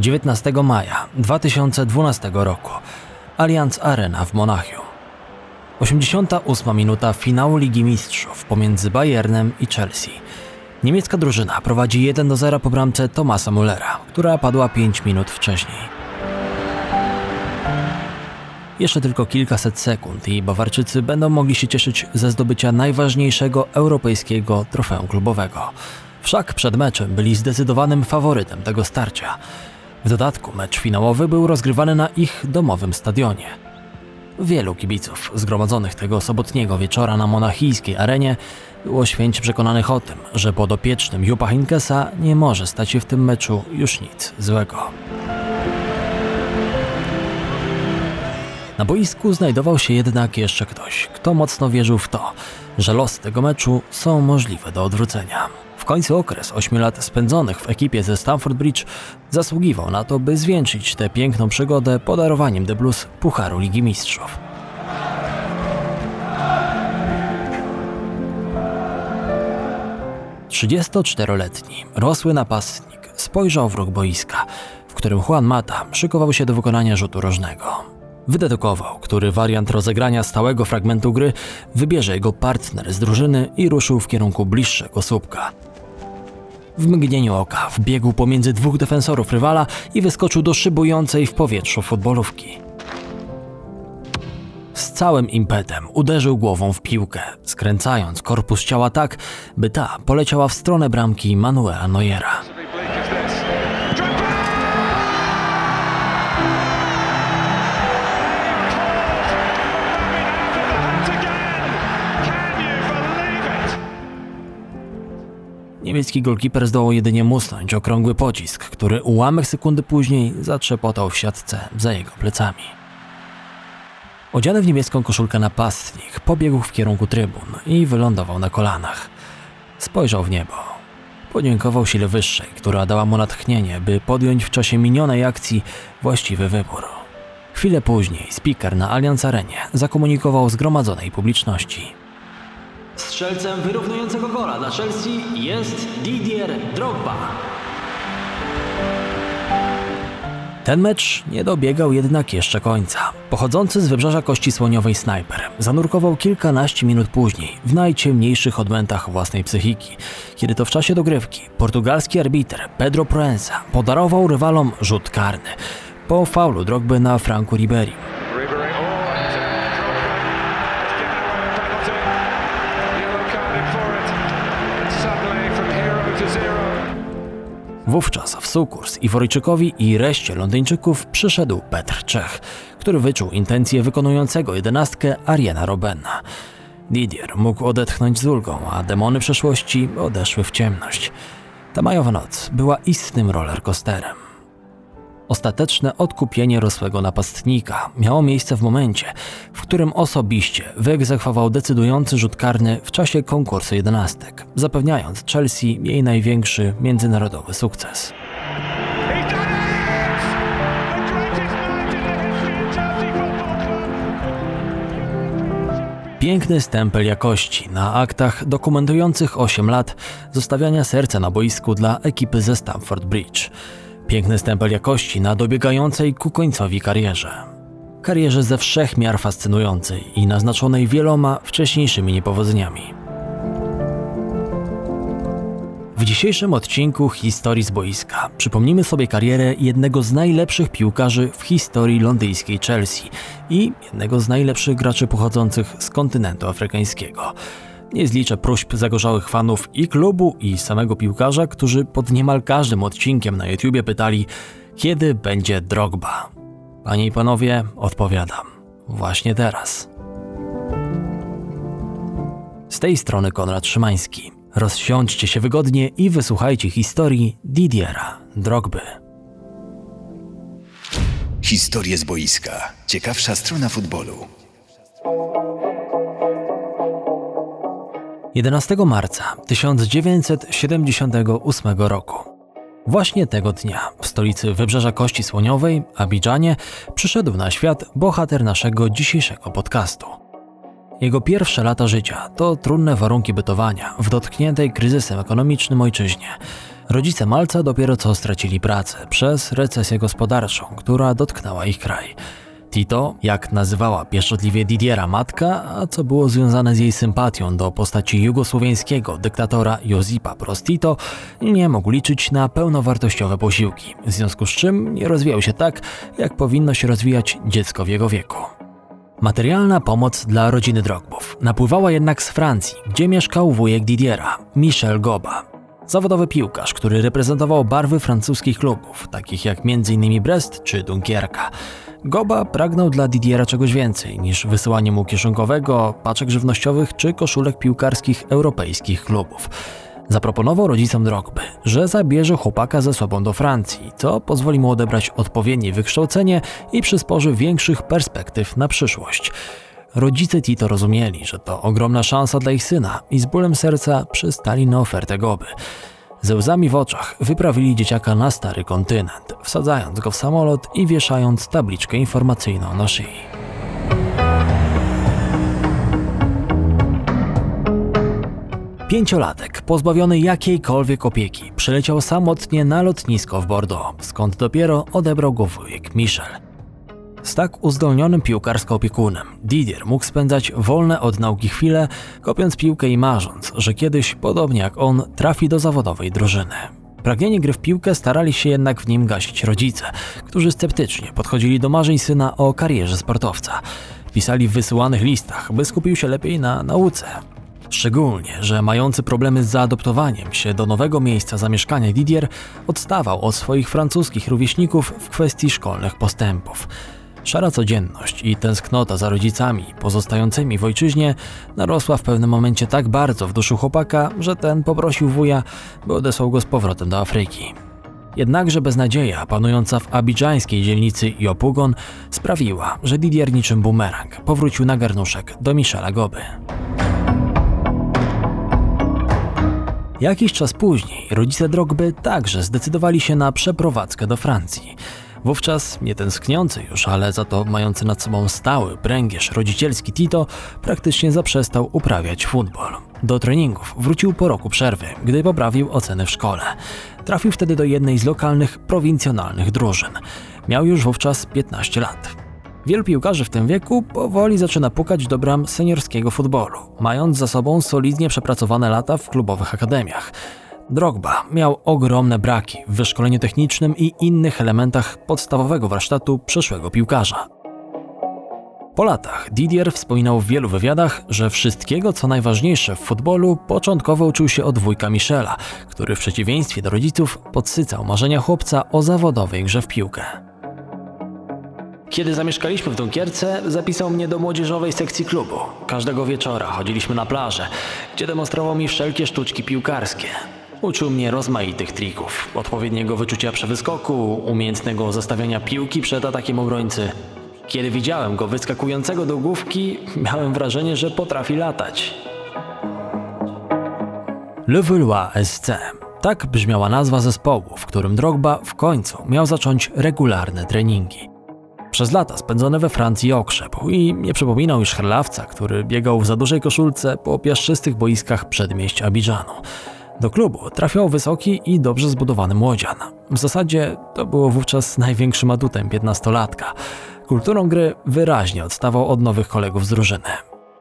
19 maja 2012 roku. Allianz Arena w Monachium. 88 minuta finału Ligi Mistrzów pomiędzy Bayernem i Chelsea. Niemiecka drużyna prowadzi 1 do 0 po bramce Tomasa Mullera, która padła 5 minut wcześniej. Jeszcze tylko kilkaset sekund i Bawarczycy będą mogli się cieszyć ze zdobycia najważniejszego europejskiego trofeum klubowego. Wszak przed meczem byli zdecydowanym faworytem tego starcia. W dodatku mecz finałowy był rozgrywany na ich domowym stadionie. Wielu kibiców zgromadzonych tego sobotniego wieczora na monachijskiej arenie było święcie przekonanych o tym, że podopiecznym Jupa Hinkesa nie może stać się w tym meczu już nic złego. Na boisku znajdował się jednak jeszcze ktoś, kto mocno wierzył w to, że losy tego meczu są możliwe do odwrócenia. W końcu okres 8 lat spędzonych w ekipie ze Stamford Bridge zasługiwał na to, by zwieńczyć tę piękną przygodę podarowaniem The Blues Pucharu Ligi Mistrzów. Trzydziestoczteroletni, rosły napastnik spojrzał w róg boiska, w którym Juan Mata szykował się do wykonania rzutu rożnego. Wydedukował, który wariant rozegrania stałego fragmentu gry wybierze jego partner z drużyny i ruszył w kierunku bliższego słupka. W mgnieniu oka wbiegł pomiędzy dwóch defensorów rywala i wyskoczył do szybującej w powietrzu futbolówki. Z całym impetem uderzył głową w piłkę, skręcając korpus ciała tak, by ta poleciała w stronę bramki Manuela Neuera. Niemiecki golkiper zdołał jedynie musnąć okrągły pocisk, który ułamek sekundy później zatrzepotał w siatce za jego plecami. Odziany w niebieską koszulkę napastnik pobiegł w kierunku trybun i wylądował na kolanach. Spojrzał w niebo. Podziękował sile wyższej, która dała mu natchnienie, by podjąć w czasie minionej akcji właściwy wybór. Chwilę później speaker na Allianz Arenie zakomunikował zgromadzonej publiczności. Strzelcem wyrównującego gola dla Chelsea jest Didier Drogba. Ten mecz nie dobiegał jednak jeszcze końca. Pochodzący z wybrzeża Kości Słoniowej snajper zanurkował kilkanaście minut później w najciemniejszych odmętach własnej psychiki, kiedy to w czasie dogrywki portugalski arbiter Pedro Proenza podarował rywalom rzut karny po faulu Drogby na Franku Ribery. Wówczas w sukurs Iworyjczykowi i reszcie Londyńczyków przyszedł Petr Czech, który wyczuł intencje wykonującego jedenastkę Ariana Robena. Didier mógł odetchnąć z ulgą, a demony przeszłości odeszły w ciemność. Ta majowa noc była istnym rollercoasterem. Ostateczne odkupienie rosłego napastnika miało miejsce w momencie, w którym osobiście wyegzekwował decydujący rzut karny w czasie konkursu jedenastek, zapewniając Chelsea jej największy międzynarodowy sukces. Piękny stempel jakości na aktach dokumentujących 8 lat zostawiania serca na boisku dla ekipy ze Stamford Bridge. Piękny stempel jakości na dobiegającej ku końcowi karierze. Karierze ze wszech miar fascynującej i naznaczonej wieloma wcześniejszymi niepowodzeniami. W dzisiejszym odcinku Historii z boiska przypomnimy sobie karierę jednego z najlepszych piłkarzy w historii londyńskiej Chelsea i jednego z najlepszych graczy pochodzących z kontynentu afrykańskiego. Nie zliczę próśb zagorzałych fanów i klubu, i samego piłkarza, którzy pod niemal każdym odcinkiem na YouTubie pytali, kiedy będzie Drogba. Panie i panowie, odpowiadam. Właśnie teraz. Z tej strony Konrad Szymański. Rozsiądźcie się wygodnie i wysłuchajcie historii Didiera Drogby. Historie z boiska. Ciekawsza strona futbolu. 11 marca 1978 roku. Właśnie tego dnia w stolicy Wybrzeża Kości Słoniowej, Abidżanie, przyszedł na świat bohater naszego dzisiejszego podcastu. Jego pierwsze lata życia to trudne warunki bytowania w dotkniętej kryzysem ekonomicznym ojczyźnie. Rodzice Malca dopiero co stracili pracę przez recesję gospodarczą, która dotknęła ich kraj. Tito, jak nazywała pieszczotliwie Didiera matka, a co było związane z jej sympatią do postaci jugosłowiańskiego dyktatora Josipa Broz Tito, nie mógł liczyć na pełnowartościowe posiłki, w związku z czym nie rozwijał się tak, jak powinno się rozwijać dziecko w jego wieku. Materialna pomoc dla rodziny Drogbów napływała jednak z Francji, gdzie mieszkał wujek Didiera, Michel Goba. Zawodowy piłkarz, który reprezentował barwy francuskich klubów, takich jak m.in. Brest czy Dunkierka. Goba pragnął dla Didiera czegoś więcej niż wysyłanie mu kieszonkowego, paczek żywnościowych czy koszulek piłkarskich europejskich klubów. Zaproponował rodzicom Drogby, że zabierze chłopaka ze sobą do Francji, co pozwoli mu odebrać odpowiednie wykształcenie i przysporzy większych perspektyw na przyszłość. Rodzice Tito rozumieli, że to ogromna szansa dla ich syna i z bólem serca przystali na ofertę Goby. Ze łzami w oczach wyprawili dzieciaka na stary kontynent, wsadzając go w samolot i wieszając tabliczkę informacyjną na szyi. Pięciolatek, pozbawiony jakiejkolwiek opieki, przyleciał samotnie na lotnisko w Bordeaux, skąd dopiero odebrał go wujek Michel. Z tak uzdolnionym piłkarsko opiekunem Didier mógł spędzać wolne od nauki chwile, kopiąc piłkę i marząc, że kiedyś, podobnie jak on, trafi do zawodowej drużyny. Pragnienie gry w piłkę starali się jednak w nim gasić rodzice, którzy sceptycznie podchodzili do marzeń syna o karierze sportowca. Pisali w wysyłanych listach, by skupił się lepiej na nauce. Szczególnie, że mający problemy z zaadoptowaniem się do nowego miejsca zamieszkania Didier odstawał od swoich francuskich rówieśników w kwestii szkolnych postępów. Szara codzienność i tęsknota za rodzicami pozostającymi w ojczyźnie narosła w pewnym momencie tak bardzo w duszy chłopaka, że ten poprosił wuja, by odesłał go z powrotem do Afryki. Jednakże beznadzieja panująca w abidżańskiej dzielnicy Jopugon sprawiła, że Didier niczym bumerang powrócił na garnuszek do Michela Goby. Jakiś czas później rodzice Drogby także zdecydowali się na przeprowadzkę do Francji. Wówczas nie tęskniący już, ale za to mający nad sobą stały pręgierz rodzicielski Tito praktycznie zaprzestał uprawiać futbol. Do treningów wrócił po roku przerwy, gdy poprawił oceny w szkole. Trafił wtedy do jednej z lokalnych, prowincjonalnych drużyn. Miał już wówczas 15 lat. Wielu piłkarzy w tym wieku powoli zaczyna pukać do bram seniorskiego futbolu, mając za sobą solidnie przepracowane lata w klubowych akademiach. Drogba miał ogromne braki w wyszkoleniu technicznym i innych elementach podstawowego warsztatu przyszłego piłkarza. Po latach Didier wspominał w wielu wywiadach, że wszystkiego co najważniejsze w futbolu początkowo uczył się od wujka Michela, który w przeciwieństwie do rodziców podsycał marzenia chłopca o zawodowej grze w piłkę. Kiedy zamieszkaliśmy w Dunkierce, zapisał mnie do młodzieżowej sekcji klubu. Każdego wieczora chodziliśmy na plażę, gdzie demonstrował mi wszelkie sztuczki piłkarskie. Uczył mnie rozmaitych trików, odpowiedniego wyczucia przy wyskoku, umiejętnego zastawiania piłki przed atakiem obrońcy. Kiedy widziałem go wyskakującego do główki, miałem wrażenie, że potrafi latać. Le Valois SC. Tak brzmiała nazwa zespołu, w którym Drogba w końcu miał zacząć regularne treningi. Przez lata spędzone we Francji okrzepł i nie przypominał już chrlawca, który biegał w za dużej koszulce po piaszczystych boiskach przedmieść Abidżanu. Do klubu trafiał wysoki i dobrze zbudowany młodzian. W zasadzie to było wówczas największym atutem piętnastolatka. Kulturą gry wyraźnie odstawał od nowych kolegów z drużyny.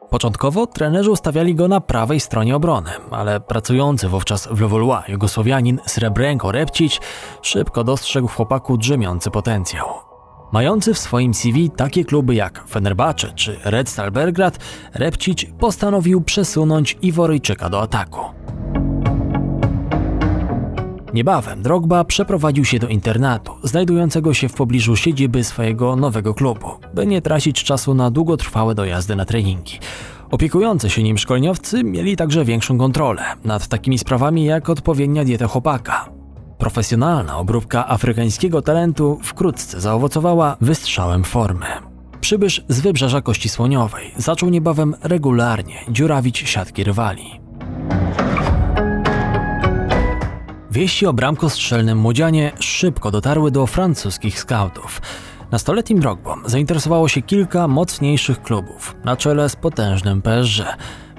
Początkowo trenerzy ustawiali go na prawej stronie obrony, ale pracujący wówczas w Lewolois Jugosłowianin Srebrenko Repcić szybko dostrzegł w chłopaku drzemiący potencjał. Mający w swoim CV takie kluby jak Fenerbahce czy Red Star Belgrad, Repcić postanowił przesunąć Iworyjczyka do ataku. Niebawem Drogba przeprowadził się do internatu, znajdującego się w pobliżu siedziby swojego nowego klubu, by nie tracić czasu na długotrwałe dojazdy na treningi. Opiekujący się nim szkoleniowcy mieli także większą kontrolę nad takimi sprawami jak odpowiednia dieta chłopaka. Profesjonalna obróbka afrykańskiego talentu wkrótce zaowocowała wystrzałem formy. Przybysz z wybrzeża Kości Słoniowej zaczął niebawem regularnie dziurawić siatki rywali. Wieści o bramkostrzelnym młodzianie szybko dotarły do francuskich skautów. Nastoletnim Drogbą zainteresowało się kilka mocniejszych klubów, na czele z potężnym PSG.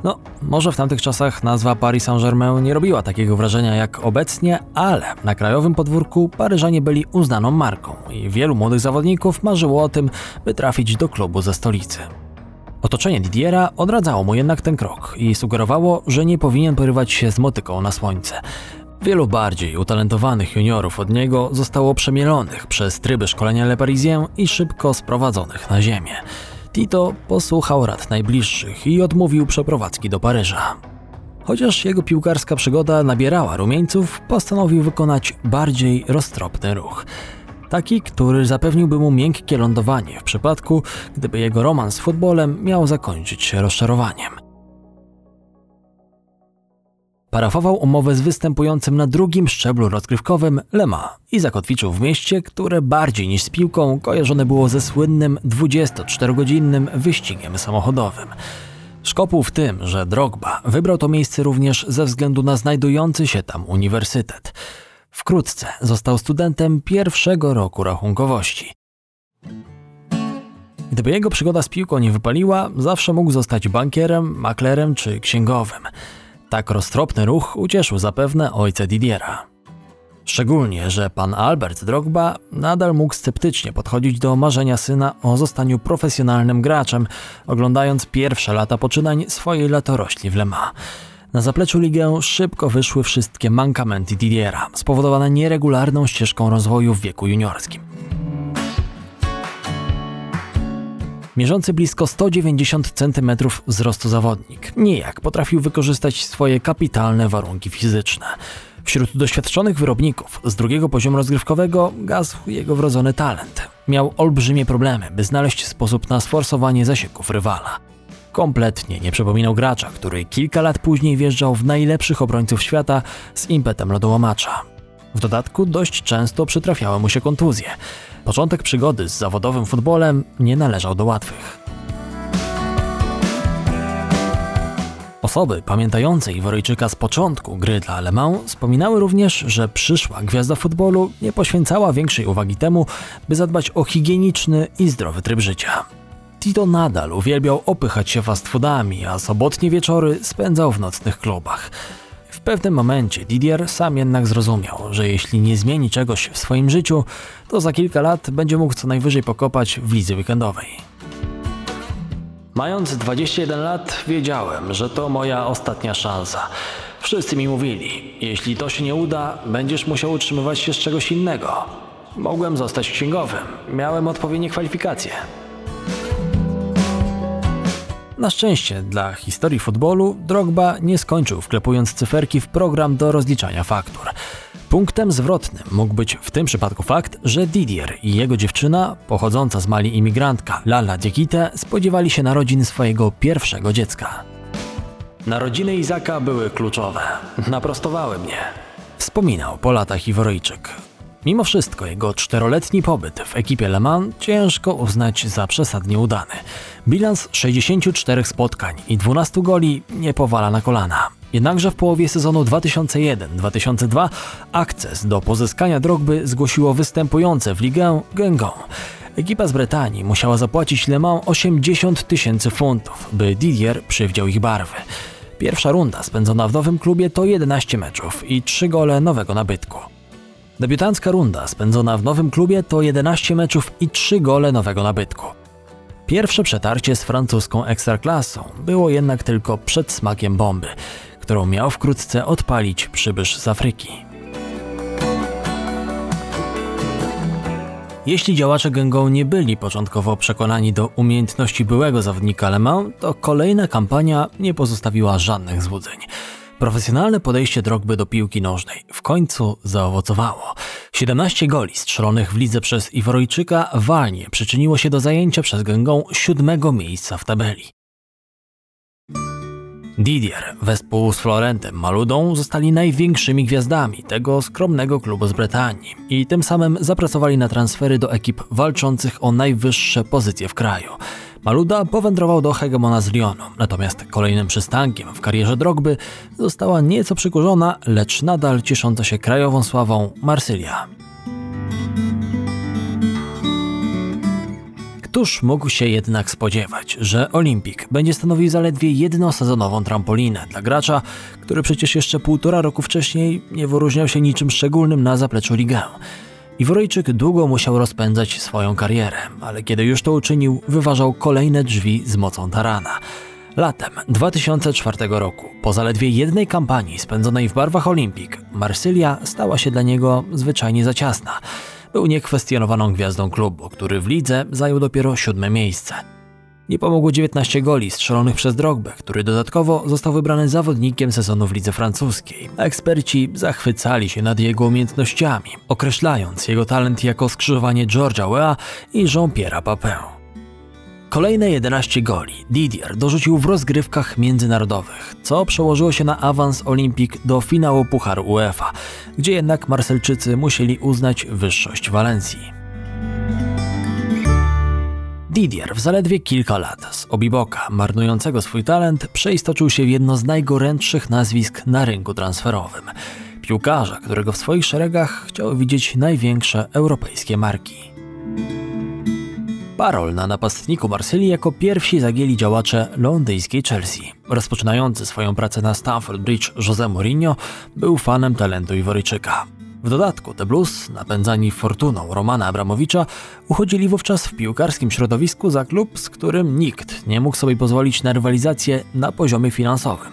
No, może w tamtych czasach nazwa Paris Saint-Germain nie robiła takiego wrażenia jak obecnie, ale na krajowym podwórku Paryżanie byli uznaną marką i wielu młodych zawodników marzyło o tym, by trafić do klubu ze stolicy. Otoczenie Didiera odradzało mu jednak ten krok i sugerowało, że nie powinien porywać się z motyką na słońce. Wielu bardziej utalentowanych juniorów od niego zostało przemielonych przez tryby szkolenia Le Parisien i szybko sprowadzonych na ziemię. Tito posłuchał rad najbliższych i odmówił przeprowadzki do Paryża. Chociaż jego piłkarska przygoda nabierała rumieńców, postanowił wykonać bardziej roztropny ruch. Taki, który zapewniłby mu miękkie lądowanie w przypadku, gdyby jego romans z futbolem miał zakończyć się rozczarowaniem. Parafował umowę z występującym na drugim szczeblu rozgrywkowym Lema i zakotwiczył w mieście, które bardziej niż z piłką kojarzone było ze słynnym 24-godzinnym wyścigiem samochodowym. Szkopuł w tym, że Drogba wybrał to miejsce również ze względu na znajdujący się tam uniwersytet. Wkrótce został studentem pierwszego roku rachunkowości. Gdyby jego przygoda z piłką nie wypaliła, zawsze mógł zostać bankierem, maklerem czy księgowym. Tak roztropny ruch ucieszył zapewne ojca Didiera. Szczególnie, że pan Albert Drogba nadal mógł sceptycznie podchodzić do marzenia syna o zostaniu profesjonalnym graczem, oglądając pierwsze lata poczynań swojej latorośli w Le Mans. Na zapleczu ligę szybko wyszły wszystkie mankamenty Didiera, spowodowane nieregularną ścieżką rozwoju w wieku juniorskim. Mierzący blisko 190 cm wzrostu zawodnik, nijak potrafił wykorzystać swoje kapitalne warunki fizyczne. Wśród doświadczonych wyrobników z drugiego poziomu rozgrywkowego gasł jego wrodzony talent. Miał olbrzymie problemy, by znaleźć sposób na sforsowanie zasieków rywala. Kompletnie nie przypominał gracza, który kilka lat później wjeżdżał w najlepszych obrońców świata z impetem lodołamacza. W dodatku dość często przytrafiały mu się kontuzje. Początek przygody z zawodowym futbolem nie należał do łatwych. Osoby pamiętające Iworyjczyka z początku gry dla Alemão wspominały również, że przyszła gwiazda futbolu nie poświęcała większej uwagi temu, by zadbać o higieniczny i zdrowy tryb życia. Tito nadal uwielbiał opychać się fast foodami, a sobotnie wieczory spędzał w nocnych klubach. Pewnym momencie Didier sam jednak zrozumiał, że jeśli nie zmieni czegoś w swoim życiu, to za kilka lat będzie mógł co najwyżej pokopać w lidze weekendowej. Mając 21 lat, wiedziałem, że to moja ostatnia szansa. Wszyscy mi mówili, jeśli to się nie uda, będziesz musiał utrzymywać się z czegoś innego. Mogłem zostać księgowym, miałem odpowiednie kwalifikacje. Na szczęście dla historii futbolu Drogba nie skończył wklepując cyferki w program do rozliczania faktur. Punktem zwrotnym mógł być w tym przypadku fakt, że Didier i jego dziewczyna, pochodząca z Mali imigrantka Lala Diekite, spodziewali się narodzin swojego pierwszego dziecka. Narodziny Izaka były kluczowe. Naprostowały mnie. Wspominał po latach Iworyjczyk. Mimo wszystko jego czteroletni pobyt w ekipie Le Mans ciężko uznać za przesadnie udany. Bilans 64 spotkań i 12 goli nie powala na kolana. Jednakże w połowie sezonu 2001-2002 akces do pozyskania Drogby zgłosiło występujące w ligę Gęgą. Ekipa z Brytanii musiała zapłacić Le Mans 80 tysięcy funtów, by Didier przywdział ich barwy. Pierwsza runda spędzona w nowym klubie to 11 meczów i 3 gole nowego nabytku. Debiutancka runda spędzona w nowym klubie to 11 meczów i 3 gole nowego nabytku. Pierwsze przetarcie z francuską ekstraklasą było jednak tylko przed smakiem bomby, którą miał wkrótce odpalić przybysz z Afryki. Jeśli działacze Gęgą nie byli początkowo przekonani do umiejętności byłego zawodnika Le Mans, to kolejna kampania nie pozostawiła żadnych złudzeń. Profesjonalne podejście Drogby do piłki nożnej w końcu zaowocowało. 17 goli strzelonych w lidze przez Iworojczyka walnie przyczyniło się do zajęcia przez Gęgą siódmego miejsca w tabeli. Didier wespół z Florentem Maludą zostali największymi gwiazdami tego skromnego klubu z Brytanii i tym samym zapracowali na transfery do ekip walczących o najwyższe pozycje w kraju. Maluda powędrował do hegemona z Lyonu, natomiast kolejnym przystankiem w karierze Drogby została nieco przykurzona, lecz nadal ciesząca się krajową sławą Marsylia. Któż mógł się jednak spodziewać, że Olimpik będzie stanowił zaledwie jednosezonową trampolinę dla gracza, który przecież jeszcze półtora roku wcześniej nie wyróżniał się niczym szczególnym na zapleczu ligę. Iworyjczyk długo musiał rozpędzać swoją karierę, ale kiedy już to uczynił, wyważał kolejne drzwi z mocą tarana. Latem 2004 roku, po zaledwie jednej kampanii spędzonej w barwach Olimpik, Marsylia stała się dla niego zwyczajnie za ciasna. Był niekwestionowaną gwiazdą klubu, który w lidze zajął dopiero siódme miejsce. Nie pomogło 19 goli strzelonych przez Drogbę, który dodatkowo został wybrany zawodnikiem sezonu w lidze francuskiej. Eksperci zachwycali się nad jego umiejętnościami, określając jego talent jako skrzyżowanie George'a Weah i Jean-Pierre'a Papin. Kolejne 11 goli Didier dorzucił w rozgrywkach międzynarodowych, co przełożyło się na awans Olimpik do finału Pucharu UEFA, gdzie jednak Marselczycy musieli uznać wyższość Walencji. Didier w zaledwie kilka lat z Obiboka, marnującego swój talent, przeistoczył się w jedno z najgorętszych nazwisk na rynku transferowym. Piłkarza, którego w swoich szeregach chciały widzieć największe europejskie marki. Parol na napastniku Marsylii jako pierwsi zagięli działacze londyńskiej Chelsea. Rozpoczynający swoją pracę na Stamford Bridge José Mourinho był fanem talentu Iworyjczyka. W dodatku The Blues, napędzani fortuną Romana Abramowicza, uchodzili wówczas w piłkarskim środowisku za klub, z którym nikt nie mógł sobie pozwolić na rywalizację na poziomie finansowym.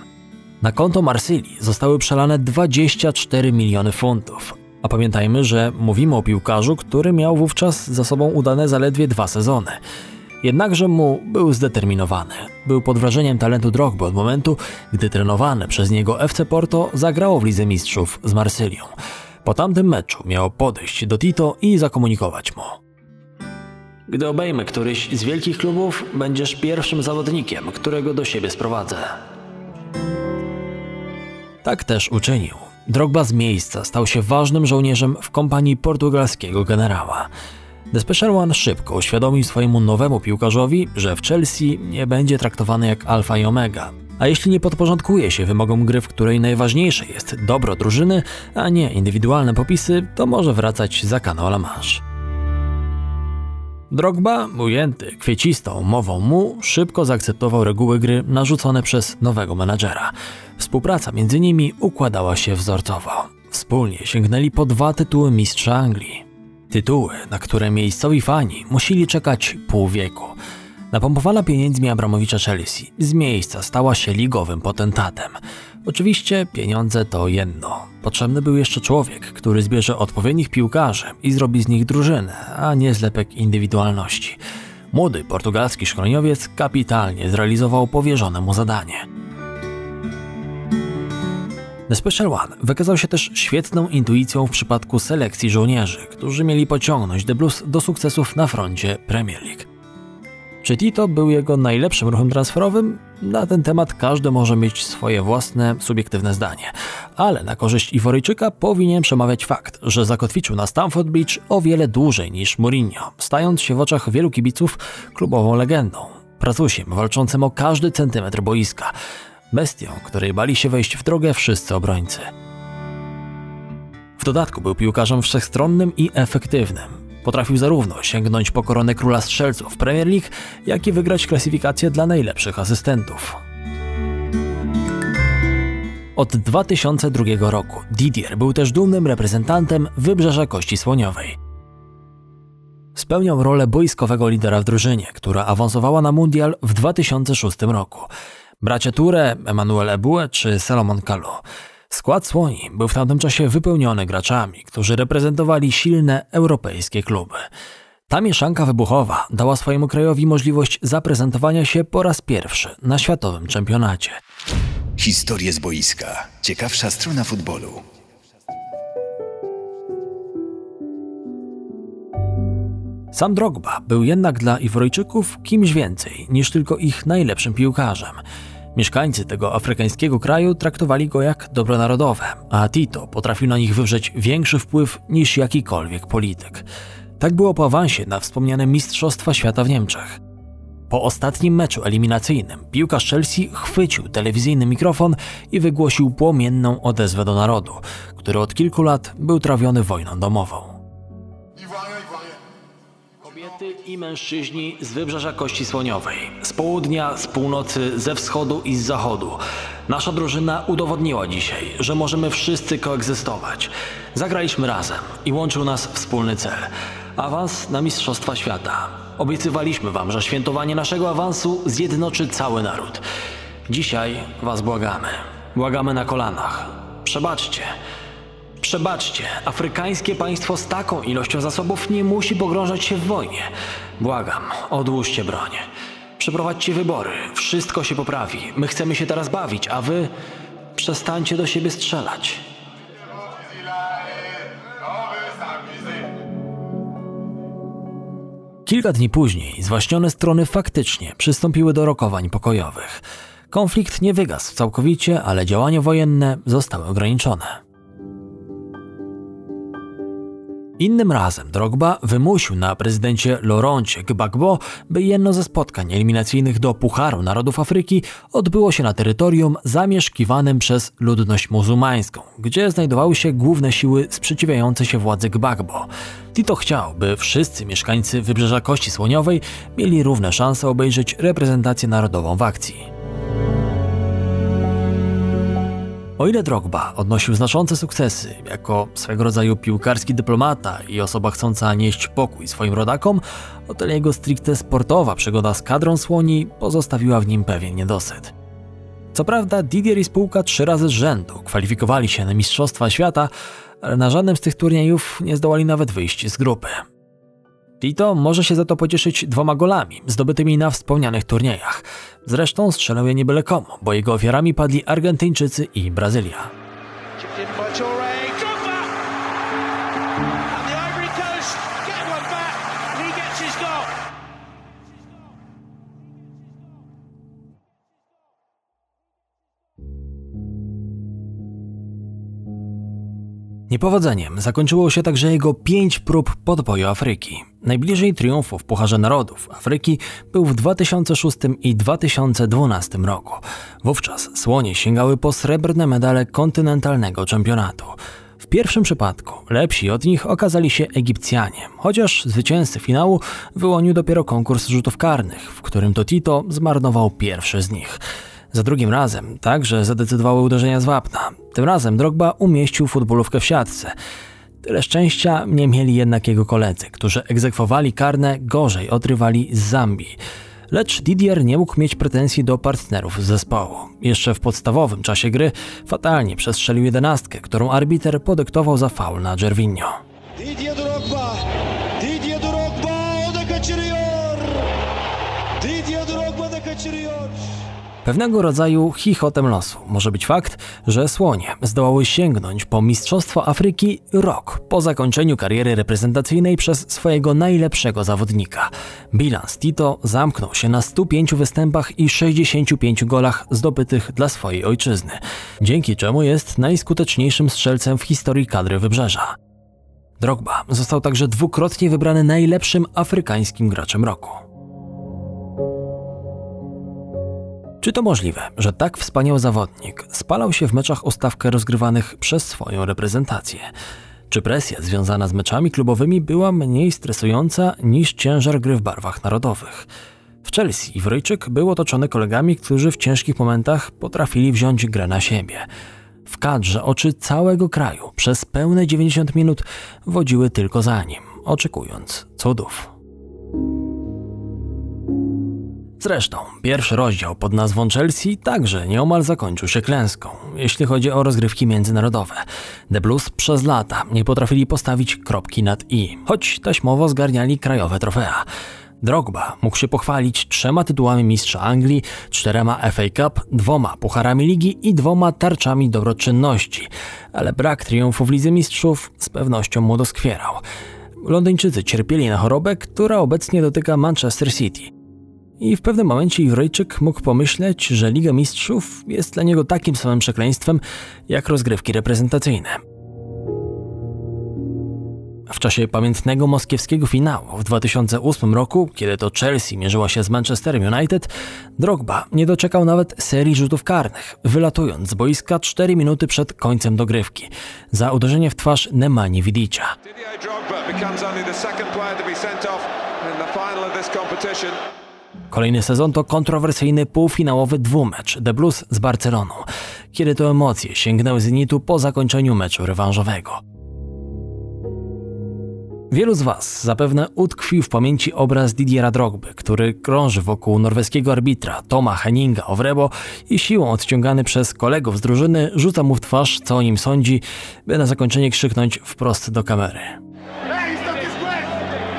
Na konto Marsylii zostały przelane 24 miliony funtów, a pamiętajmy, że mówimy o piłkarzu, który miał wówczas za sobą udane zaledwie dwa sezony. Jednakże mu był zdeterminowany. Był pod wrażeniem talentu Drogby od momentu, gdy trenowane przez niego FC Porto zagrało w Lidze Mistrzów z Marsylią. Po tamtym meczu miał podejść do Tito i zakomunikować mu. Gdy obejmę któryś z wielkich klubów, będziesz pierwszym zawodnikiem, którego do siebie sprowadzę. Tak też uczynił. Drogba z miejsca stał się ważnym żołnierzem w kompanii portugalskiego generała. The Special One szybko uświadomił swojemu nowemu piłkarzowi, że w Chelsea nie będzie traktowany jak alfa i omega. A jeśli nie podporządkuje się wymogom gry, w której najważniejsze jest dobro drużyny, a nie indywidualne popisy, to może wracać za kanał La Manche. Drogba, ujęty kwiecistą mową mu, szybko zaakceptował reguły gry narzucone przez nowego menadżera. Współpraca między nimi układała się wzorcowo. Wspólnie sięgnęli po dwa tytuły mistrza Anglii. Tytuły, na które miejscowi fani musieli czekać pół wieku. Napompowana pieniędzmi Abramowicza Chelsea z miejsca stała się ligowym potentatem. Oczywiście pieniądze to jedno. Potrzebny był jeszcze człowiek, który zbierze odpowiednich piłkarzy i zrobi z nich drużynę, a nie zlepek indywidualności. Młody portugalski szkoleniowiec kapitalnie zrealizował powierzone mu zadanie. The Special One wykazał się też świetną intuicją w przypadku selekcji żołnierzy, którzy mieli pociągnąć The Blues do sukcesów na froncie Premier League. Czy Tito był jego najlepszym ruchem transferowym? Na ten temat każdy może mieć swoje własne, subiektywne zdanie. Ale na korzyść Iworyjczyka powinien przemawiać fakt, że zakotwiczył na Stamford Bridge o wiele dłużej niż Mourinho, stając się w oczach wielu kibiców klubową legendą. Prazusiem walczącym o każdy centymetr boiska. Bestią, której bali się wejść w drogę wszyscy obrońcy. W dodatku był piłkarzem wszechstronnym i efektywnym. Potrafił zarówno sięgnąć po koronę króla strzelców Premier League, jak i wygrać klasyfikację dla najlepszych asystentów. Od 2002 roku Didier był też dumnym reprezentantem Wybrzeża Kości Słoniowej. Spełniał rolę boiskowego lidera w drużynie, która awansowała na mundial w 2006 roku. Bracia Toure, Emmanuel Ebue czy Salomon Kalou. Skład Słoni był w tamtym czasie wypełniony graczami, którzy reprezentowali silne europejskie kluby. Ta mieszanka wybuchowa dała swojemu krajowi możliwość zaprezentowania się po raz pierwszy na światowym czempionacie. Historie z boiska. Ciekawsza strona futbolu. Sam Drogba był jednak dla Iworyjczyków kimś więcej niż tylko ich najlepszym piłkarzem. Mieszkańcy tego afrykańskiego kraju traktowali go jak dobro narodowe, a Tito potrafił na nich wywrzeć większy wpływ niż jakikolwiek polityk. Tak było po awansie na wspomniane Mistrzostwa Świata w Niemczech. Po ostatnim meczu eliminacyjnym piłkarz Chelsea chwycił telewizyjny mikrofon i wygłosił płomienną odezwę do narodu, który od kilku lat był trawiony wojną domową. I mężczyźni z wybrzeża Kości Słoniowej, z południa, z północy, ze wschodu i z zachodu. Nasza drużyna udowodniła dzisiaj, że możemy wszyscy koegzystować. Zagraliśmy razem i łączył nas wspólny cel awans na Mistrzostwa Świata. Obiecywaliśmy Wam, że świętowanie naszego awansu zjednoczy cały naród. Dzisiaj Was błagamy. Błagamy na kolanach. Przebaczcie. Przebaczcie, afrykańskie państwo z taką ilością zasobów nie musi pogrążać się w wojnie. Błagam, odłóżcie broń. Przeprowadźcie wybory, wszystko się poprawi. My chcemy się teraz bawić, a wy przestańcie do siebie strzelać. Kilka dni później zwaśnione strony faktycznie przystąpiły do rokowań pokojowych. Konflikt nie wygasł całkowicie, ale działania wojenne zostały ograniczone. Innym razem Drogba wymusił na prezydencie Laurencie Gbagbo, by jedno ze spotkań eliminacyjnych do Pucharu Narodów Afryki odbyło się na terytorium zamieszkiwanym przez ludność muzułmańską, gdzie znajdowały się główne siły sprzeciwiające się władzy Gbagbo. Tito chciał, by wszyscy mieszkańcy Wybrzeża Kości Słoniowej mieli równe szanse obejrzeć reprezentację narodową w akcji. O ile Drogba odnosił znaczące sukcesy jako swego rodzaju piłkarski dyplomata i osoba chcąca nieść pokój swoim rodakom, o tyle jego stricte sportowa przygoda z kadrą słoni pozostawiła w nim pewien niedosyt. Co prawda Didier i spółka trzy razy z rzędu kwalifikowali się na Mistrzostwa Świata, ale na żadnym z tych turniejów nie zdołali nawet wyjść z grupy. Tito może się za to pocieszyć dwoma golami zdobytymi na wspomnianych turniejach. Zresztą strzelał je nie byle komu, bo jego ofiarami padli Argentyńczycy i Brazylia. Niepowodzeniem zakończyło się także jego pięć prób podboju Afryki. Najbliżej triumfu w Pucharze Narodów Afryki był w 2006 i 2012 roku. Wówczas słonie sięgały po srebrne medale kontynentalnego czempionatu. W pierwszym przypadku lepsi od nich okazali się Egipcjanie, chociaż zwycięzcy finału wyłonił dopiero konkurs rzutów karnych, w którym to Tito zmarnował pierwszy z nich. Za drugim razem także zadecydowały uderzenia z wapna. Tym razem Drogba umieścił futbolówkę w siatce. Tyle szczęścia nie mieli jednak jego koledzy, którzy egzekwowali karne gorzej od rywali z Zambii. Lecz Didier nie mógł mieć pretensji do partnerów z zespołu. Jeszcze w podstawowym czasie gry fatalnie przestrzelił jedenastkę, którą arbiter podyktował za faul na Gervinho. Didier Drogba. Pewnego rodzaju chichotem losu może być fakt, że słonie zdołały sięgnąć po Mistrzostwo Afryki rok po zakończeniu kariery reprezentacyjnej przez swojego najlepszego zawodnika. Bilans Tito zamknął się na 105 występach i 65 golach zdobytych dla swojej ojczyzny, dzięki czemu jest najskuteczniejszym strzelcem w historii kadry Wybrzeża. Drogba został także dwukrotnie wybrany najlepszym afrykańskim graczem roku. Czy to możliwe, że tak wspaniały zawodnik spalał się w meczach o stawkę rozgrywanych przez swoją reprezentację? Czy presja związana z meczami klubowymi była mniej stresująca niż ciężar gry w barwach narodowych? W Chelsea Iwryjczyk był otoczony kolegami, którzy w ciężkich momentach potrafili wziąć grę na siebie. W kadrze oczy całego kraju przez pełne 90 minut wodziły tylko za nim, oczekując cudów. Zresztą, pierwszy rozdział pod nazwą Chelsea także nieomal zakończył się klęską, jeśli chodzi o rozgrywki międzynarodowe. The Blues przez lata nie potrafili postawić kropki nad i, choć taśmowo zgarniali krajowe trofea. Drogba mógł się pochwalić trzema tytułami mistrza Anglii, czterema FA Cup, dwoma pucharami ligi i dwoma tarczami dobroczynności, ale brak triumfu w Lidze Mistrzów z pewnością mu doskwierał. Londyńczycy cierpieli na chorobę, która obecnie dotyka Manchester City. I w pewnym momencie Iwryjczyk mógł pomyśleć, że Liga Mistrzów jest dla niego takim samym przekleństwem jak rozgrywki reprezentacyjne. W czasie pamiętnego moskiewskiego finału w 2008 roku, kiedy to Chelsea mierzyła się z Manchester United, Drogba nie doczekał nawet serii rzutów karnych, wylatując z boiska 4 minuty przed końcem dogrywki za uderzenie w twarz Nemani Vidicia. Drogba becomes only the second player to be sent off in the final of this competition. Kolejny sezon to kontrowersyjny półfinałowy dwumecz The Blues z Barceloną, kiedy to emocje sięgnęły zenitu po zakończeniu meczu rewanżowego. Wielu z Was zapewne utkwił w pamięci obraz Didiera Drogby, który krąży wokół norweskiego arbitra Toma Henninga Ovrebo i siłą odciągany przez kolegów z drużyny rzuca mu w twarz, co o nim sądzi, by na zakończenie krzyknąć wprost do kamery.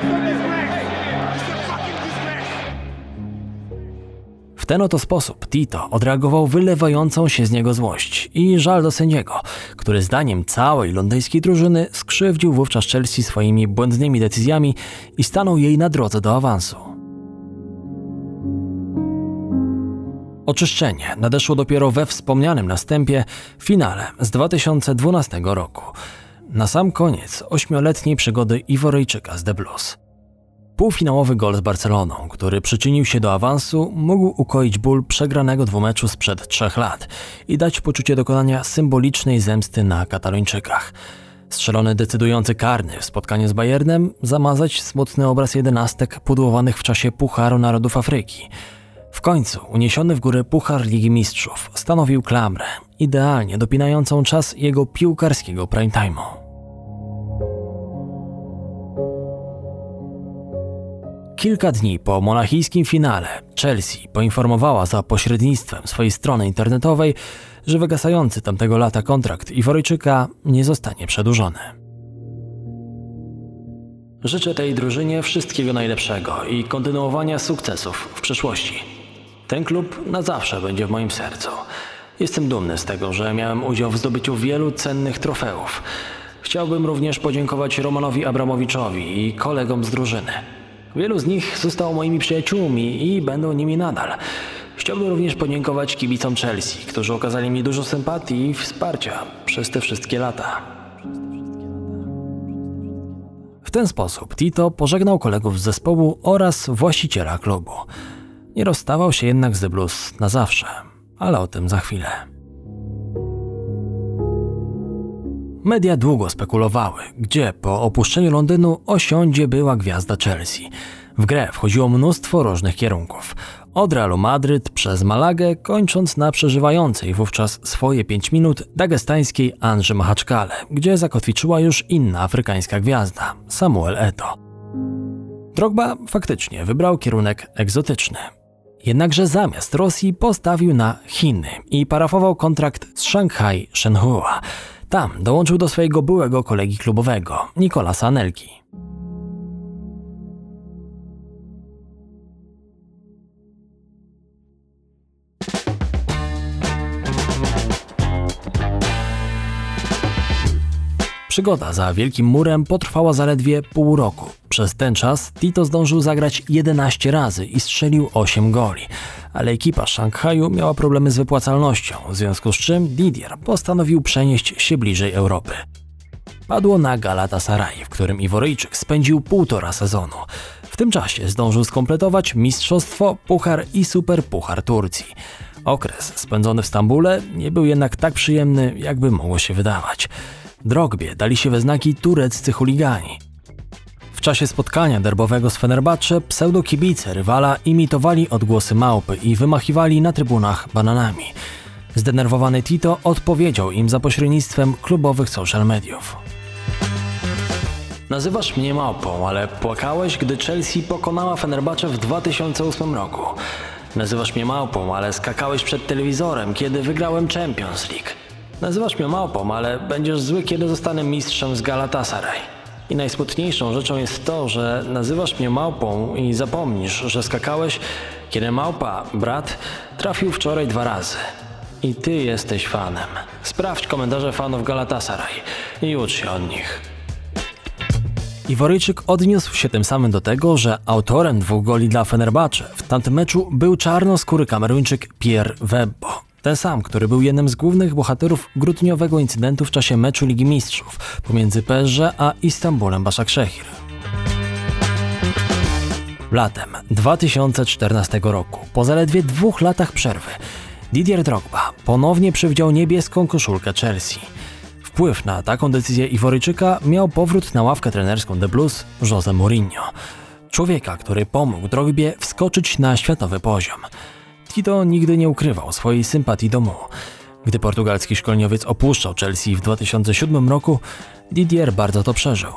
W ten oto sposób Tito odreagował wylewającą się z niego złość i żal do sędziego, który zdaniem całej londyńskiej drużyny skrzywdził wówczas Chelsea swoimi błędnymi decyzjami i stanął jej na drodze do awansu. Oczyszczenie nadeszło dopiero we wspomnianym następie finale z 2012 roku. Na sam koniec ośmioletniej przygody Iworyjczyka z The Blues. Półfinałowy gol z Barceloną, który przyczynił się do awansu, mógł ukoić ból przegranego dwumeczu sprzed trzech lat i dać poczucie dokonania symbolicznej zemsty na Katalończykach. Strzelony decydujący karny w spotkaniu z Bayernem zamazać smutny obraz jedenastek pudłowanych w czasie Pucharu Narodów Afryki. W końcu uniesiony w górę Puchar Ligi Mistrzów stanowił klamrę, idealnie dopinającą czas jego piłkarskiego prime time'u. Kilka dni po monachijskim finale Chelsea poinformowała za pośrednictwem swojej strony internetowej, że wygasający tamtego lata kontrakt Iworyjczyka nie zostanie przedłużony. Życzę tej drużynie wszystkiego najlepszego i kontynuowania sukcesów w przyszłości. Ten klub na zawsze będzie w moim sercu. Jestem dumny z tego, że miałem udział w zdobyciu wielu cennych trofeów. Chciałbym również podziękować Romanowi Abramowiczowi i kolegom z drużyny. Wielu z nich zostało moimi przyjaciółmi i będą nimi nadal. Chciałbym również podziękować kibicom Chelsea, którzy okazali mi dużo sympatii i wsparcia przez te wszystkie lata. W ten sposób Tito pożegnał kolegów z zespołu oraz właściciela klubu. Nie rozstawał się jednak z The Blues na zawsze, ale o tym za chwilę. Media długo spekulowały, gdzie po opuszczeniu Londynu osiądzie była gwiazda Chelsea. W grę wchodziło mnóstwo różnych kierunków. Od Realu Madryt przez Malagę, kończąc na przeżywającej wówczas swoje 5 minut dagestańskiej Andrze Mahaczkale, gdzie zakotwiczyła już inna afrykańska gwiazda, Samuel Eto. Drogba faktycznie wybrał kierunek egzotyczny. Jednakże zamiast Rosji postawił na Chiny i parafował kontrakt z Shanghai Shenhua. Tam dołączył do swojego byłego kolegi klubowego, Nikolasa Anelki. Przygoda za Wielkim Murem potrwała zaledwie pół roku. Przez ten czas Tito zdążył zagrać 11 razy i strzelił 8 goli, ale ekipa Szanghaju miała problemy z wypłacalnością, w związku z czym Didier postanowił przenieść się bliżej Europy. Padło na Galatasaray, w którym Iworyjczyk spędził półtora sezonu. W tym czasie zdążył skompletować mistrzostwo, puchar i superpuchar Turcji. Okres spędzony w Stambule nie był jednak tak przyjemny, jakby mogło się wydawać. Drogbie dali się we znaki tureccy chuligani. W czasie spotkania derbowego z Fenerbahce pseudokibice rywala imitowali odgłosy małpy i wymachiwali na trybunach bananami. Zdenerwowany Tito odpowiedział im za pośrednictwem klubowych social mediów. Nazywasz mnie małpą, ale płakałeś, gdy Chelsea pokonała Fenerbahce w 2008 roku. Nazywasz mnie małpą, ale skakałeś przed telewizorem, kiedy wygrałem Champions League. Nazywasz mnie małpą, ale będziesz zły, kiedy zostanę mistrzem z Galatasaray. I najsmutniejszą rzeczą jest to, że nazywasz mnie małpą i zapomnisz, że skakałeś, kiedy małpa, brat, trafił wczoraj dwa razy. I ty jesteś fanem. Sprawdź komentarze fanów Galatasaray i ucz się od nich. Iworyjczyk odniósł się tym samym do tego, że autorem dwóch goli dla Fenerbahce w tamtym meczu był czarnoskóry kameruńczyk Pierre Webbo. Ten sam, który był jednym z głównych bohaterów grudniowego incydentu w czasie meczu Ligi Mistrzów pomiędzy PSG a Istanbulem Başakşehir. Latem 2014 roku, po zaledwie dwóch latach przerwy, Didier Drogba ponownie przywdział niebieską koszulkę Chelsea. Wpływ na taką decyzję Iworyjczyka miał powrót na ławkę trenerską The Blues Jose Mourinho. Człowieka, który pomógł Drogbie wskoczyć na światowy poziom. Tito nigdy nie ukrywał swojej sympatii do Mu. Gdy portugalski szkoleniowiec opuszczał Chelsea w 2007 roku, Didier bardzo to przeżył.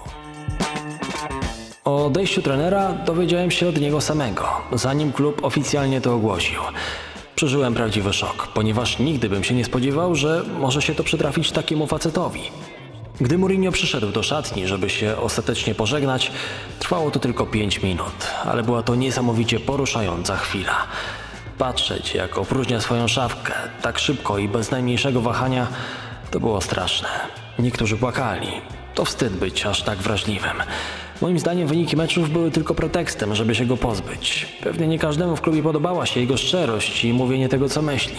O odejściu trenera dowiedziałem się od niego samego, zanim klub oficjalnie to ogłosił. Przeżyłem prawdziwy szok, ponieważ nigdy bym się nie spodziewał, że może się to przytrafić takiemu facetowi. Gdy Mourinho przyszedł do szatni, żeby się ostatecznie pożegnać, trwało to tylko 5 minut, ale była to niesamowicie poruszająca chwila. Patrzeć, jak opróżnia swoją szafkę tak szybko i bez najmniejszego wahania, to było straszne. Niektórzy płakali. To wstyd być aż tak wrażliwym. Moim zdaniem wyniki meczów były tylko pretekstem, żeby się go pozbyć. Pewnie nie każdemu w klubie podobała się jego szczerość i mówienie tego, co myśli.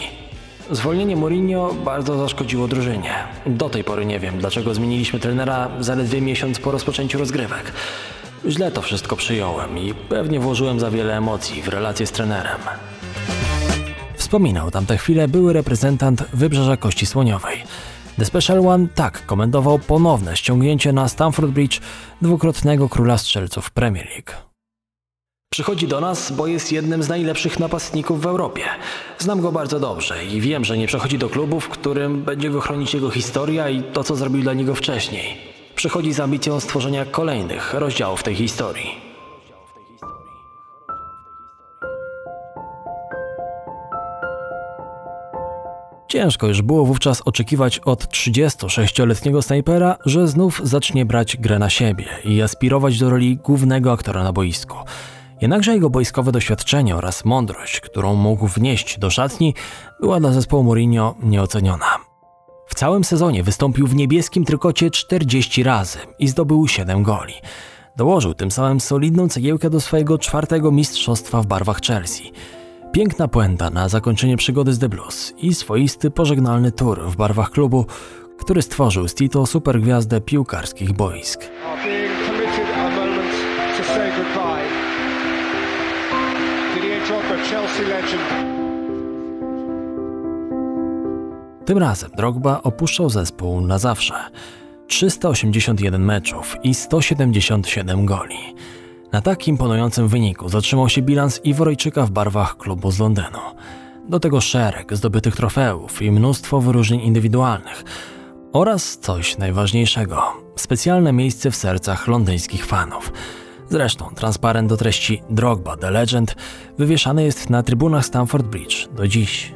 Zwolnienie Mourinho bardzo zaszkodziło drużynie. Do tej pory nie wiem, dlaczego zmieniliśmy trenera zaledwie miesiąc po rozpoczęciu rozgrywek. Źle to wszystko przyjąłem i pewnie włożyłem za wiele emocji w relacje z trenerem. Wspominał tamte chwile były reprezentant Wybrzeża Kości Słoniowej. The Special One tak komentował ponowne ściągnięcie na Stamford Bridge dwukrotnego króla strzelców Premier League. Przychodzi do nas, bo jest jednym z najlepszych napastników w Europie. Znam go bardzo dobrze i wiem, że nie przechodzi do klubu, w którym będzie go chronić jego historia i to, co zrobił dla niego wcześniej. Przychodzi z ambicją stworzenia kolejnych rozdziałów tej historii. Ciężko już było wówczas oczekiwać od 36-letniego snajpera, że znów zacznie brać grę na siebie i aspirować do roli głównego aktora na boisku. Jednakże jego boiskowe doświadczenie oraz mądrość, którą mógł wnieść do szatni, była dla zespołu Mourinho nieoceniona. W całym sezonie wystąpił w niebieskim trykocie 40 razy i zdobył 7 goli. Dołożył tym samym solidną cegiełkę do swojego czwartego mistrzostwa w barwach Chelsea. Piękna puenta na zakończenie przygody z The Blues i swoisty pożegnalny tour w barwach klubu, który stworzył z Tito supergwiazdę piłkarskich boisk. Tym razem Drogba opuszczał zespół na zawsze. 381 meczów i 177 goli. Na tak imponującym wyniku zatrzymał się bilans Iworejczyka w barwach klubu z Londynu. Do tego szereg zdobytych trofeów i mnóstwo wyróżnień indywidualnych oraz coś najważniejszego specjalne miejsce w sercach londyńskich fanów. Zresztą transparent do treści Drogba The Legend wywieszany jest na trybunach Stamford Bridge do dziś.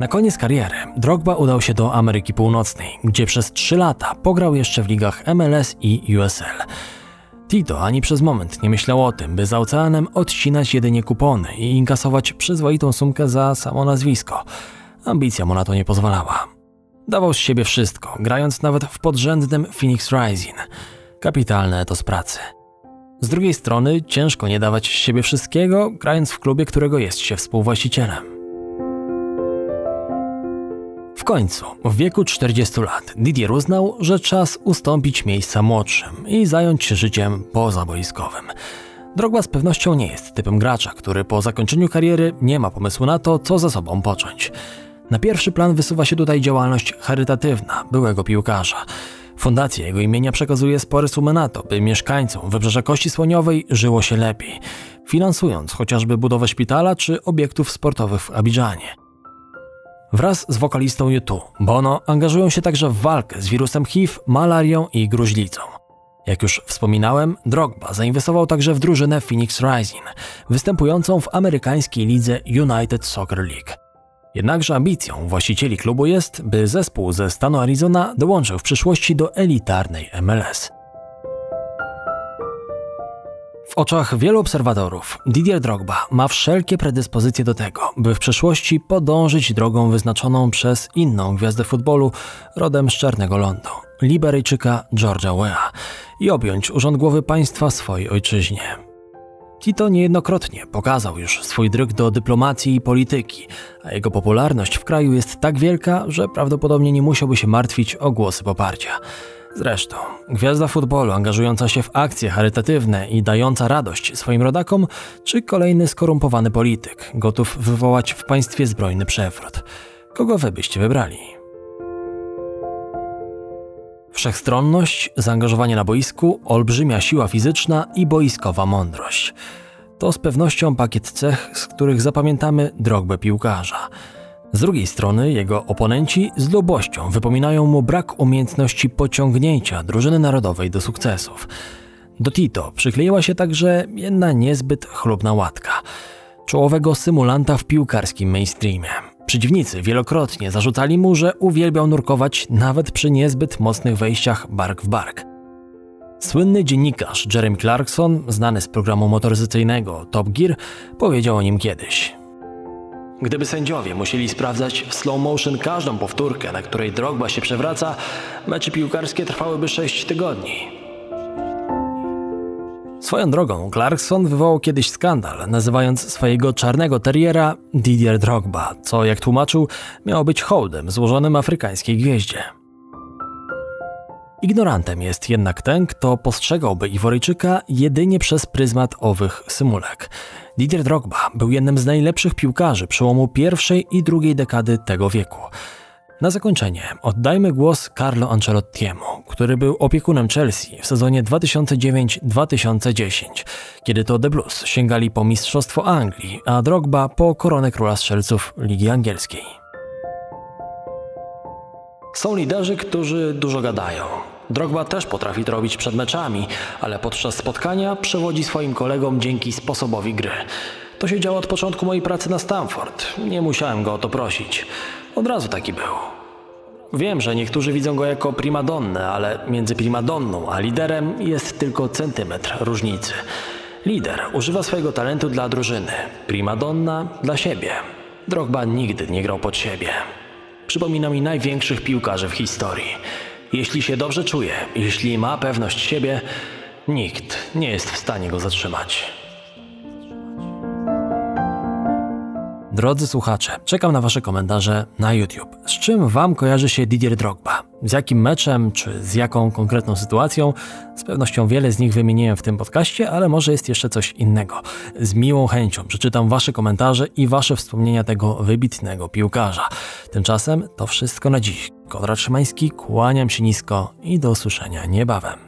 Na koniec kariery Drogba udał się do Ameryki Północnej, gdzie przez 3 lata pograł jeszcze w ligach MLS i USL. Tito ani przez moment nie myślał o tym, by za oceanem odcinać jedynie kupony i inkasować przyzwoitą sumkę za samo nazwisko. Ambicja mu na to nie pozwalała. Dawał z siebie wszystko, grając nawet w podrzędnym Phoenix Rising. Kapitalne to z pracy. Z drugiej strony ciężko nie dawać z siebie wszystkiego, grając w klubie, którego jest się współwłaścicielem. W końcu, w wieku 40 lat, Didier uznał, że czas ustąpić miejsca młodszym i zająć się życiem pozaboiskowym. Drogba z pewnością nie jest typem gracza, który po zakończeniu kariery nie ma pomysłu na to, co ze sobą począć. Na pierwszy plan wysuwa się tutaj działalność charytatywna byłego piłkarza. Fundacja jego imienia przekazuje spore sumy na to, by mieszkańcom Wybrzeża Kości Słoniowej żyło się lepiej, finansując chociażby budowę szpitala czy obiektów sportowych w Abidżanie. Wraz z wokalistą U2, Bono angażują się także w walkę z wirusem HIV, malarią i gruźlicą. Jak już wspominałem, Drogba zainwestował także w drużynę Phoenix Rising, występującą w amerykańskiej lidze United Soccer League. Jednakże ambicją właścicieli klubu jest, by zespół ze stanu Arizona dołączył w przyszłości do elitarnej MLS. Oczach wielu obserwatorów Didier Drogba ma wszelkie predyspozycje do tego, by w przyszłości podążyć drogą wyznaczoną przez inną gwiazdę futbolu rodem z Czarnego Lądu, Liberyjczyka George'a Weah i objąć urząd głowy państwa swojej ojczyźnie. Tito niejednokrotnie pokazał już swój dryg do dyplomacji i polityki, a jego popularność w kraju jest tak wielka, że prawdopodobnie nie musiałby się martwić o głosy poparcia. Zresztą, gwiazda futbolu angażująca się w akcje charytatywne i dająca radość swoim rodakom, czy kolejny skorumpowany polityk, gotów wywołać w państwie zbrojny przewrót. Kogo wy byście wybrali? Wszechstronność, zaangażowanie na boisku, olbrzymia siła fizyczna i boiskowa mądrość. To z pewnością pakiet cech, z których zapamiętamy drogbę piłkarza. Z drugiej strony jego oponenci z lubością wypominają mu brak umiejętności pociągnięcia drużyny narodowej do sukcesów. Do Tito przykleiła się także jedna niezbyt chlubna łatka czołowego symulanta w piłkarskim mainstreamie. Przeciwnicy wielokrotnie zarzucali mu, że uwielbiał nurkować nawet przy niezbyt mocnych wejściach bark w bark. Słynny dziennikarz Jeremy Clarkson, znany z programu motoryzacyjnego Top Gear, powiedział o nim kiedyś. Gdyby sędziowie musieli sprawdzać w slow motion każdą powtórkę, na której Drogba się przewraca, mecze piłkarskie trwałyby 6 tygodni. Swoją drogą, Clarkson wywołał kiedyś skandal, nazywając swojego czarnego terriera Didier Drogba, co, jak tłumaczył, miało być hołdem złożonym afrykańskiej gwieździe. Ignorantem jest jednak ten, kto postrzegałby Iworyjczyka jedynie przez pryzmat owych symulek. Didier Drogba był jednym z najlepszych piłkarzy przełomu pierwszej i drugiej dekady tego wieku. Na zakończenie oddajmy głos Carlo Ancelottiemu, który był opiekunem Chelsea w sezonie 2009-2010, kiedy to The Blues sięgali po Mistrzostwo Anglii, a Drogba po koronę króla strzelców Ligi Angielskiej. Są liderzy, którzy dużo gadają. Drogba też potrafi to robić przed meczami, ale podczas spotkania przewodzi swoim kolegom dzięki sposobowi gry. To się działo od początku mojej pracy na Stamford. Nie musiałem go o to prosić. Od razu taki był. Wiem, że niektórzy widzą go jako primadonnę, ale między primadonną a liderem jest tylko centymetr różnicy. Lider używa swojego talentu dla drużyny, primadonna dla siebie. Drogba nigdy nie grał pod siebie. Przypomina mi największych piłkarzy w historii. Jeśli się dobrze czuje, jeśli ma pewność siebie, nikt nie jest w stanie go zatrzymać. Drodzy słuchacze, czekam na Wasze komentarze na YouTube. Z czym Wam kojarzy się Didier Drogba? Z jakim meczem, czy z jaką konkretną sytuacją? Z pewnością wiele z nich wymieniłem w tym podcaście, ale może jest jeszcze coś innego. Z miłą chęcią przeczytam Wasze komentarze i Wasze wspomnienia tego wybitnego piłkarza. Tymczasem to wszystko na dziś. Konrad Szymański, kłaniam się nisko i do usłyszenia niebawem.